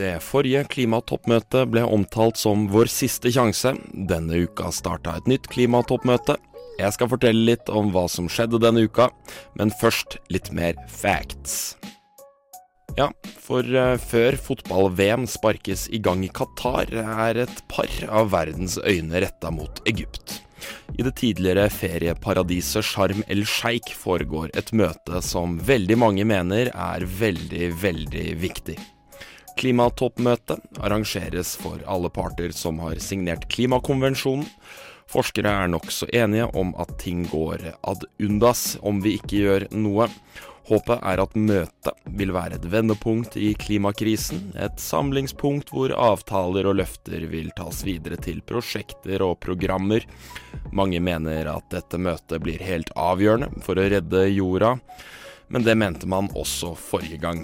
Det forrige klimatoppmøtet ble omtalt som vår siste sjanse. Denne uka starta et nytt klimatoppmøte. Jeg skal fortelle litt om hva som skjedde denne uka, men først litt mer facts. Ja, for uh, før fotball-VM sparkes i gang i Qatar, er et par av verdens øyne retta mot Egypt. I det tidligere ferieparadiset Sharm el-Sheikh foregår et møte som veldig mange mener er veldig, veldig viktig. Klimatoppmøtet arrangeres for alle parter som har signert klimakonvensjonen. Forskere er nokså enige om at ting går ad undas om vi ikke gjør noe. Håpet er at møtet vil være et vendepunkt i klimakrisen, et samlingspunkt hvor avtaler og løfter vil tas videre til prosjekter og programmer. Mange mener at dette møtet blir helt avgjørende for å redde jorda, men det mente man også forrige gang.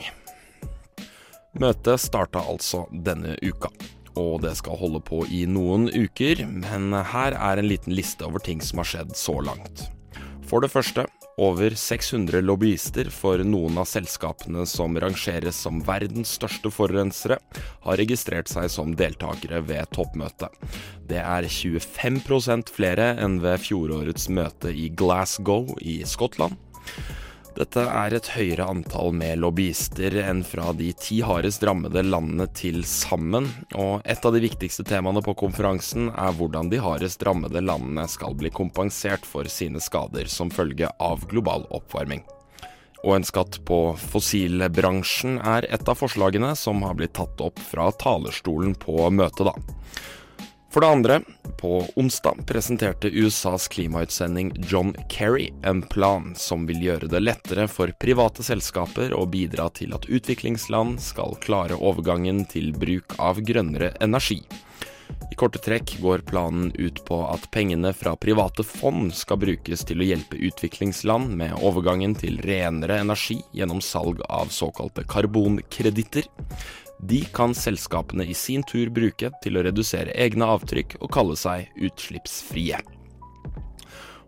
Møtet starta altså denne uka, og det skal holde på i noen uker, men her er en liten liste over ting som har skjedd så langt. For det første, over 600 lobbyister for noen av selskapene som rangeres som verdens største forurensere, har registrert seg som deltakere ved toppmøtet. Det er 25% flere enn ved fjorårets møte i Glasgow i Skottland. Dette er et høyere antall med lobbyister enn fra de ti hardest rammede landene til sammen, og et av de viktigste temaene på konferansen er hvordan de hardest rammede landene skal bli kompensert for sine skader som følge av global oppvarming. Og en skatt på fossilbransjen er et av forslagene som har blitt tatt opp fra talerstolen på møtet, da. For det andre, på onsdag presenterte USAs klimautsending John Kerry en plan som vil gjøre det lettere for private selskaper å bidra til at utviklingsland skal klare overgangen til bruk av grønnere energi. I korte trekk går planen ut på at pengene fra private fond skal brukes til å hjelpe utviklingsland med overgangen til renere energi gjennom salg av såkalte karbonkreditter. De kan selskapene i sin tur bruke til å redusere egne avtrykk og kalle seg utslippsfrie.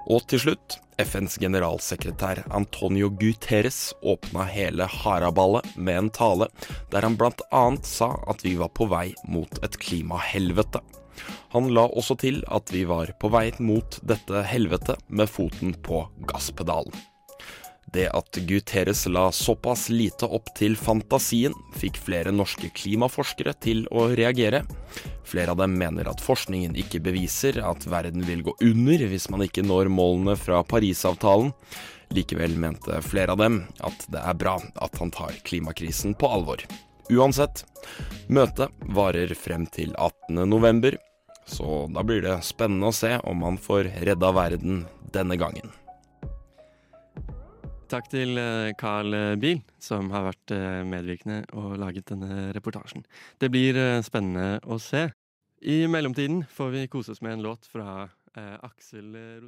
Og til slutt, FNs generalsekretær Antonio Guterres åpna hele haraballet med en tale der han bl.a. sa at vi var på vei mot et klimahelvete. Han la også til at vi var på vei mot dette helvetet med foten på gasspedalen. Det at Guterres la såpass lite opp til fantasien, fikk flere norske klimaforskere til å reagere. Flere av dem mener at forskningen ikke beviser at verden vil gå under hvis man ikke når målene fra Parisavtalen. Likevel mente flere av dem at det er bra at han tar klimakrisen på alvor. Uansett, møtet varer frem til 18.11, så da blir det spennende å se om han får redda verden denne gangen. Takk til eh, Carl Biel, som har vært eh, medvirkende og laget denne reportasjen. Det blir eh, spennende å se. I mellomtiden får vi kose oss med en låt fra Aksel Rosin.